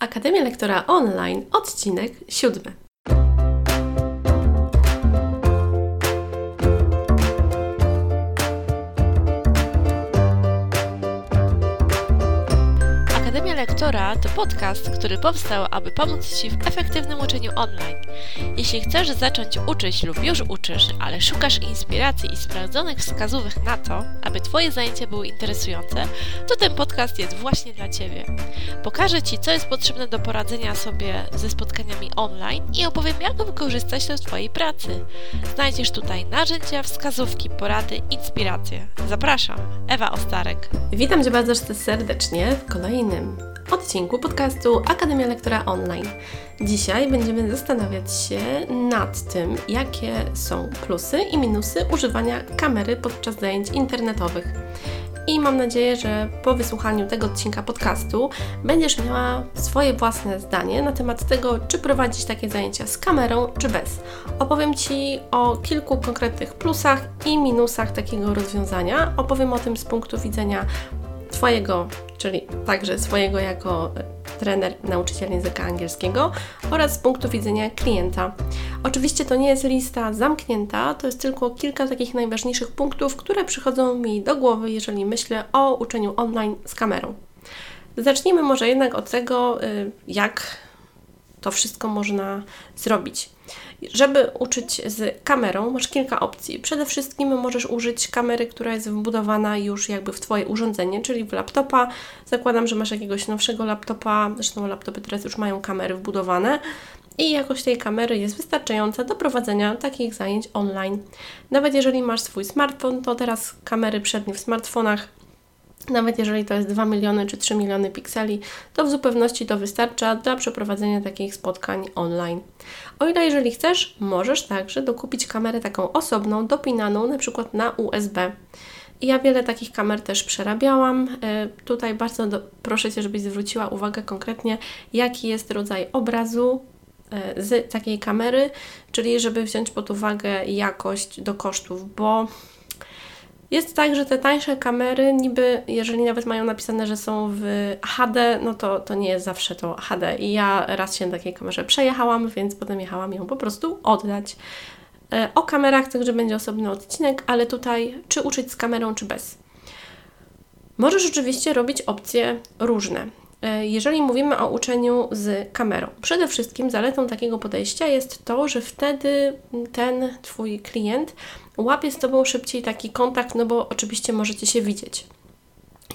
Akademia Lektora Online, odcinek 7. Edukatora to podcast, który powstał, aby pomóc Ci w efektywnym uczeniu online. Jeśli chcesz zacząć uczyć lub już uczysz, ale szukasz inspiracji i sprawdzonych wskazówek na to, aby Twoje zajęcia były interesujące, to ten podcast jest właśnie dla Ciebie. Pokażę Ci, co jest potrzebne do poradzenia sobie ze spotkaniami online i opowiem, jak wykorzystać to w Twojej pracy. Znajdziesz tutaj narzędzia, wskazówki, porady, inspiracje. Zapraszam, Ewa Ostarek. Witam Cię bardzo serdecznie w kolejnym odcinku podcastu Akademia Lektora Online. Dzisiaj będziemy zastanawiać się nad tym, jakie są plusy i minusy używania kamery podczas zajęć internetowych. I mam nadzieję, że po wysłuchaniu tego odcinka podcastu będziesz miała swoje własne zdanie na temat tego, czy prowadzić takie zajęcia z kamerą, czy bez. Opowiem Ci o kilku konkretnych plusach i minusach takiego rozwiązania. Opowiem o tym z punktu widzenia Twojego, czyli także swojego jako trener, nauczyciel języka angielskiego oraz z punktu widzenia klienta. Oczywiście to nie jest lista zamknięta, to jest tylko kilka takich najważniejszych punktów, które przychodzą mi do głowy, jeżeli myślę o uczeniu online z kamerą. Zacznijmy może jednak od tego, y, jak to wszystko można zrobić. Żeby uczyć z kamerą, masz kilka opcji. Przede wszystkim możesz użyć kamery, która jest wbudowana już jakby w Twoje urządzenie, czyli w laptopa. Zakładam, że masz jakiegoś nowszego laptopa, zresztą laptopy teraz już mają kamery wbudowane i jakość tej kamery jest wystarczająca do prowadzenia takich zajęć online. Nawet jeżeli masz swój smartfon, to teraz kamery przednie w smartfonach nawet jeżeli to jest 2 miliony czy 3 miliony pikseli, to w zupełności to wystarcza dla przeprowadzenia takich spotkań online. O ile jeżeli chcesz, możesz także dokupić kamerę taką osobną, dopinaną na przykład na USB. Ja wiele takich kamer też przerabiałam. E, tutaj bardzo do, proszę Cię, żebyś zwróciła uwagę konkretnie, jaki jest rodzaj obrazu e, z takiej kamery, czyli żeby wziąć pod uwagę jakość do kosztów, bo jest tak, że te tańsze kamery, niby, jeżeli nawet mają napisane, że są w HD, no to, to nie jest zawsze to HD. I ja raz się na takiej kamerze przejechałam, więc potem jechałam ją po prostu oddać. E, o kamerach także będzie osobny odcinek, ale tutaj czy uczyć z kamerą, czy bez. Możesz oczywiście robić opcje różne. E, jeżeli mówimy o uczeniu z kamerą, przede wszystkim zaletą takiego podejścia jest to, że wtedy ten Twój klient łapie z Tobą szybciej taki kontakt, no bo oczywiście możecie się widzieć.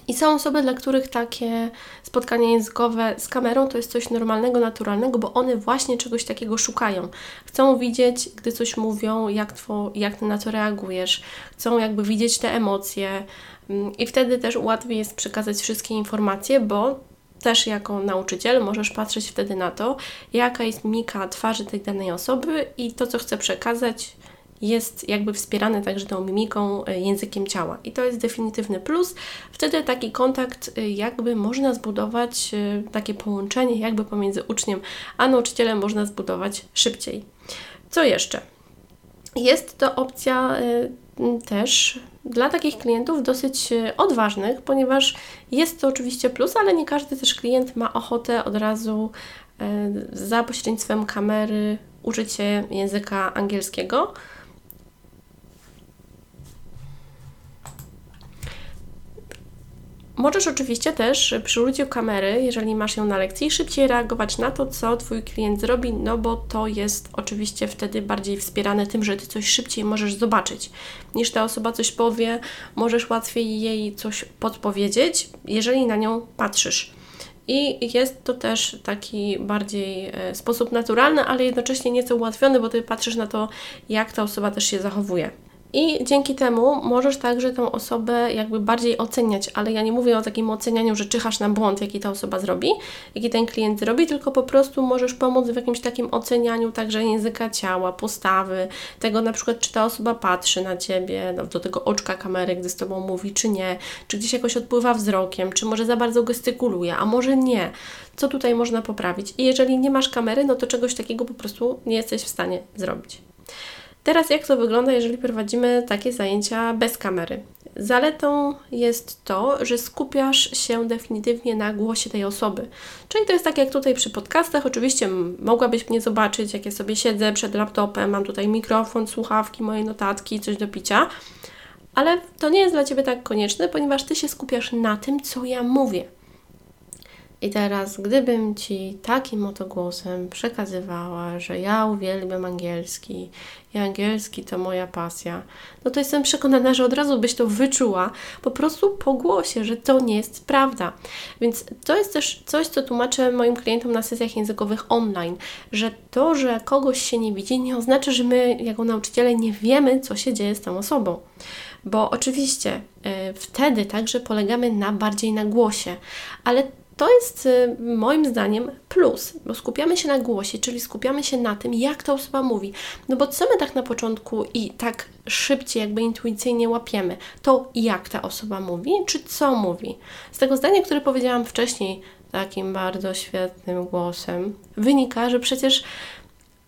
I są osoby, dla których takie spotkanie językowe z kamerą to jest coś normalnego, naturalnego, bo one właśnie czegoś takiego szukają. Chcą widzieć, gdy coś mówią, jak, two, jak Ty na to reagujesz, chcą jakby widzieć te emocje. Mm, I wtedy też łatwiej jest przekazać wszystkie informacje, bo też jako nauczyciel możesz patrzeć wtedy na to, jaka jest mimika twarzy tej danej osoby i to, co chce przekazać, jest jakby wspierane także tą mimiką, e, językiem ciała. I to jest definitywny plus. Wtedy taki kontakt e, jakby można zbudować, e, takie połączenie jakby pomiędzy uczniem a nauczycielem można zbudować szybciej. Co jeszcze? Jest to opcja też dla takich klientów dosyć odważnych, ponieważ jest to oczywiście plus, ale nie każdy też klient ma ochotę od razu za pośrednictwem kamery uczyć się języka angielskiego. Możesz oczywiście też przy użyciu kamery, jeżeli masz ją na lekcji, szybciej reagować na to, co Twój klient zrobi, no bo to jest oczywiście wtedy bardziej wspierane tym, że Ty coś szybciej możesz zobaczyć. Niż ta osoba coś powie, możesz łatwiej jej coś podpowiedzieć, jeżeli na nią patrzysz. I jest to też taki bardziej e, sposób naturalny, ale jednocześnie nieco ułatwiony, bo Ty patrzysz na to, jak ta osoba też się zachowuje. I dzięki temu możesz także tą osobę jakby bardziej oceniać, ale ja nie mówię o takim ocenianiu, że czyhasz na błąd, jaki ta osoba zrobi, jaki ten klient zrobi, tylko po prostu możesz pomóc w jakimś takim ocenianiu także języka ciała, postawy, tego na przykład, czy ta osoba patrzy na Ciebie, no, do tego oczka kamery, gdy z Tobą mówi, czy nie, czy gdzieś jakoś odpływa wzrokiem, czy może za bardzo gestykuluje, a może nie. Co tutaj można poprawić? I jeżeli nie masz kamery, no to czegoś takiego po prostu nie jesteś w stanie zrobić. Teraz jak to wygląda, jeżeli prowadzimy takie zajęcia bez kamery? Zaletą jest to, że skupiasz się definitywnie na głosie tej osoby. Czyli to jest tak jak tutaj przy podcastach. Oczywiście mogłabyś mnie zobaczyć, jak ja sobie siedzę przed laptopem, mam tutaj mikrofon, słuchawki, moje notatki, coś do picia. Ale to nie jest dla Ciebie tak konieczne, ponieważ Ty się skupiasz na tym, co ja mówię. I teraz, gdybym Ci takim oto głosem przekazywała, że ja uwielbiam angielski i angielski to moja pasja, no to jestem przekonana, że od razu byś to wyczuła po prostu po głosie, że to nie jest prawda. Więc to jest też coś, co tłumaczę moim klientom na sesjach językowych online, że to, że kogoś się nie widzi, nie oznacza, że my jako nauczyciele nie wiemy, co się dzieje z tą osobą. Bo oczywiście y, wtedy także polegamy na bardziej na głosie, ale to jest y, moim zdaniem plus, bo skupiamy się na głosie, czyli skupiamy się na tym, jak ta osoba mówi. No bo co my tak na początku i tak szybciej, jakby intuicyjnie łapiemy? To jak ta osoba mówi, czy co mówi? Z tego zdania, które powiedziałam wcześniej, takim bardzo świetnym głosem, wynika, że przecież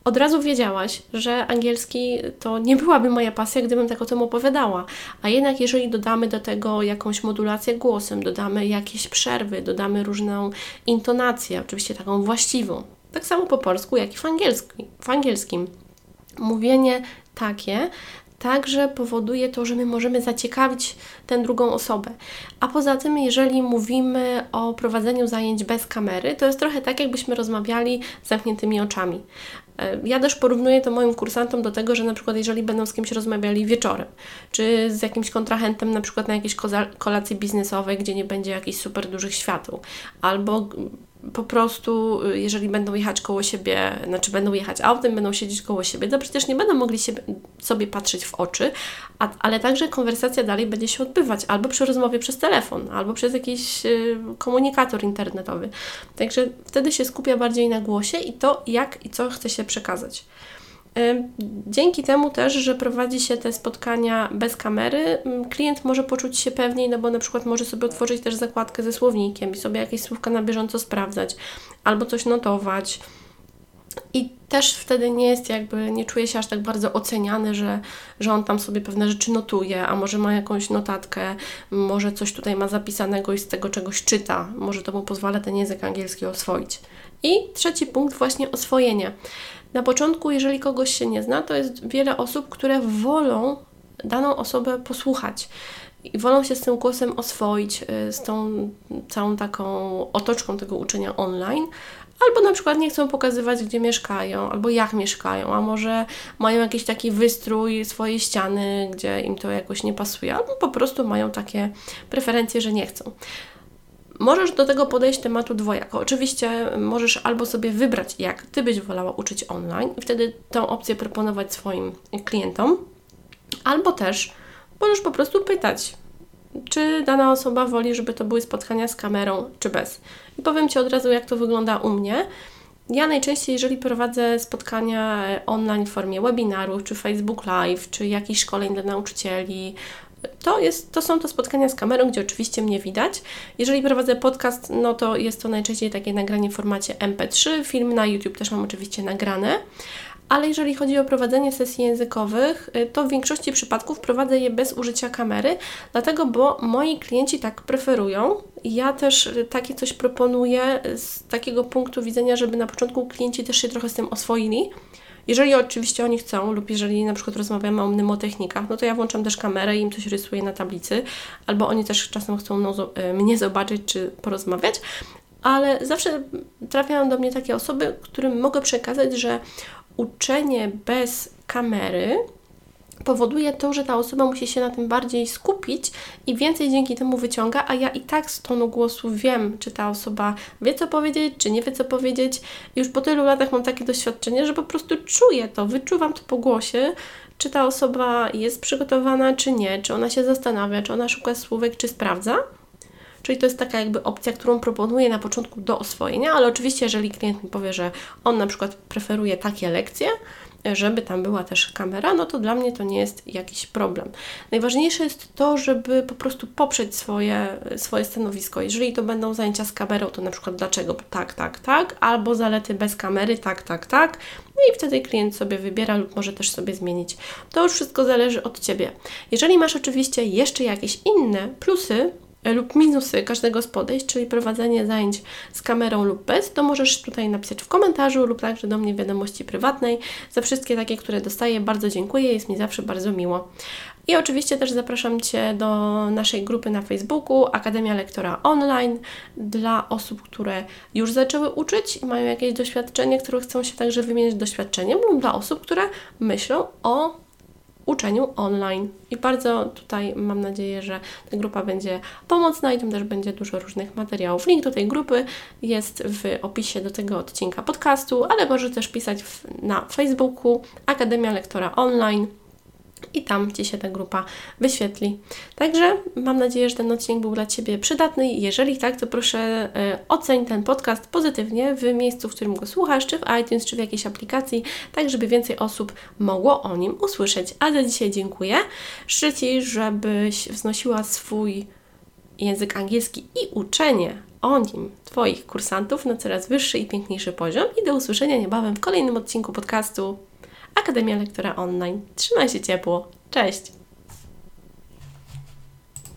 od razu wiedziałaś, że angielski to nie byłaby moja pasja, gdybym tak o tym opowiadała. A jednak, jeżeli dodamy do tego jakąś modulację głosem, dodamy jakieś przerwy, dodamy różną intonację, oczywiście taką właściwą, tak samo po polsku, jak i w, angielski, w angielskim. Mówienie takie także powoduje to, że my możemy zaciekawić tę drugą osobę. A poza tym, jeżeli mówimy o prowadzeniu zajęć bez kamery, to jest trochę tak, jakbyśmy rozmawiali z zamkniętymi oczami. E, ja też porównuję to moim kursantom do tego, że na przykład jeżeli będą z kimś rozmawiali wieczorem, czy z jakimś kontrahentem na przykład na jakiejś kolacji biznesowej, gdzie nie będzie jakichś super dużych świateł, albo po prostu, y, jeżeli będą jechać koło siebie, znaczy będą jechać autem, będą siedzieć koło siebie, to przecież nie będą mogli się, sobie patrzeć w oczy, a, ale także konwersacja dalej będzie się odbywać albo przy rozmowie przez telefon, albo przez jakiś y, komunikator internetowy. Także wtedy się skupia bardziej na głosie i to, jak i co chce się przekazać. Dzięki temu też, że prowadzi się te spotkania bez kamery, klient może poczuć się pewniej, no bo na przykład może sobie otworzyć też zakładkę ze słownikiem i sobie jakieś słówka na bieżąco sprawdzać, albo coś notować. I też wtedy nie jest jakby, nie czuje się aż tak bardzo oceniany, że, że on tam sobie pewne rzeczy notuje, a może ma jakąś notatkę, może coś tutaj ma zapisanego i z tego czegoś czyta, może to mu pozwala ten język angielski oswoić. I trzeci punkt, właśnie oswojenie. Na początku, jeżeli kogoś się nie zna, to jest wiele osób, które wolą daną osobę posłuchać i wolą się z tym głosem oswoić, y, z tą całą taką otoczką tego uczenia online, albo na przykład nie chcą pokazywać, gdzie mieszkają, albo jak mieszkają, a może mają jakiś taki wystrój, swoje ściany, gdzie im to jakoś nie pasuje, albo po prostu mają takie preferencje, że nie chcą. Możesz do tego podejść tematu dwojako. Oczywiście możesz albo sobie wybrać, jak Ty byś wolała uczyć online i wtedy tą opcję proponować swoim klientom, albo też możesz po prostu pytać, czy dana osoba woli, żeby to były spotkania z kamerą, czy bez. I powiem Ci od razu, jak to wygląda u mnie. Ja najczęściej, jeżeli prowadzę spotkania online w formie webinarów, czy Facebook Live, czy jakichś szkoleń dla nauczycieli, to, jest, to są to spotkania z kamerą, gdzie oczywiście mnie widać. Jeżeli prowadzę podcast, no to jest to najczęściej takie nagranie w formacie MP3. Film na YouTube też mam oczywiście nagrane. Ale jeżeli chodzi o prowadzenie sesji językowych, y, to w większości przypadków prowadzę je bez użycia kamery, dlatego bo moi klienci tak preferują. Ja też takie coś proponuję z takiego punktu widzenia, żeby na początku klienci też się trochę z tym oswoili jeżeli oczywiście oni chcą, lub jeżeli na przykład rozmawiamy o mnemotechnikach, no to ja włączam też kamerę i im coś rysuję na tablicy, albo oni też czasem chcą no, mnie zobaczyć czy porozmawiać, ale zawsze trafiają do mnie takie osoby, którym mogę przekazać, że uczenie bez kamery powoduje to, że ta osoba musi się na tym bardziej skupić i więcej dzięki temu wyciąga, a ja i tak z tonu głosu wiem, czy ta osoba wie co powiedzieć, czy nie wie co powiedzieć. Już po tylu latach mam takie doświadczenie, że po prostu czuję to, wyczuwam to po głosie, czy ta osoba jest przygotowana, czy nie, czy ona się zastanawia, czy ona szuka słówek, czy sprawdza. Czyli to jest taka jakby opcja, którą proponuję na początku do oswojenia, ale oczywiście jeżeli klient mi powie, że on na przykład preferuje takie lekcje, żeby tam była też kamera, no to dla mnie to nie jest jakiś problem. Najważniejsze jest to, żeby po prostu poprzeć swoje, swoje stanowisko. Jeżeli to będą zajęcia z kamerą, to na przykład dlaczego tak, tak, tak, albo zalety bez kamery, tak, tak, tak. No i wtedy klient sobie wybiera lub może też sobie zmienić. To już wszystko zależy od Ciebie. Jeżeli masz oczywiście jeszcze jakieś inne plusy, lub minusy każdego z podejść, czyli prowadzenie zajęć z kamerą lub bez, to możesz tutaj napisać w komentarzu lub także do mnie w wiadomości prywatnej. Za wszystkie takie, które dostaję, bardzo dziękuję, jest mi zawsze bardzo miło. I oczywiście też zapraszam Cię do naszej grupy na Facebooku Akademia Lektora Online dla osób, które już zaczęły uczyć i mają jakieś doświadczenie, które chcą się także wymienić doświadczeniem, lub dla osób, które myślą o uczeniu online. I bardzo tutaj mam nadzieję, że ta grupa będzie pomocna i tam też będzie dużo różnych materiałów. Link do tej grupy jest w opisie do tego odcinka podcastu, ale możesz też pisać w, na Facebooku Akademia Lektora Online i tam Ci się ta grupa wyświetli. Także mam nadzieję, że ten odcinek był dla Ciebie przydatny. Jeżeli tak, to proszę y, oceń ten podcast pozytywnie w miejscu, w którym go słuchasz, czy w iTunes, czy w jakiejś aplikacji, tak żeby więcej osób mogło o nim usłyszeć. A za dzisiaj dziękuję. Życzę Ci, żebyś wznosiła swój język angielski i uczenie o nim Twoich kursantów na coraz wyższy i piękniejszy poziom i do usłyszenia niebawem w kolejnym odcinku podcastu Akademia Lektora Online. Trzymaj się ciepło. Cześć!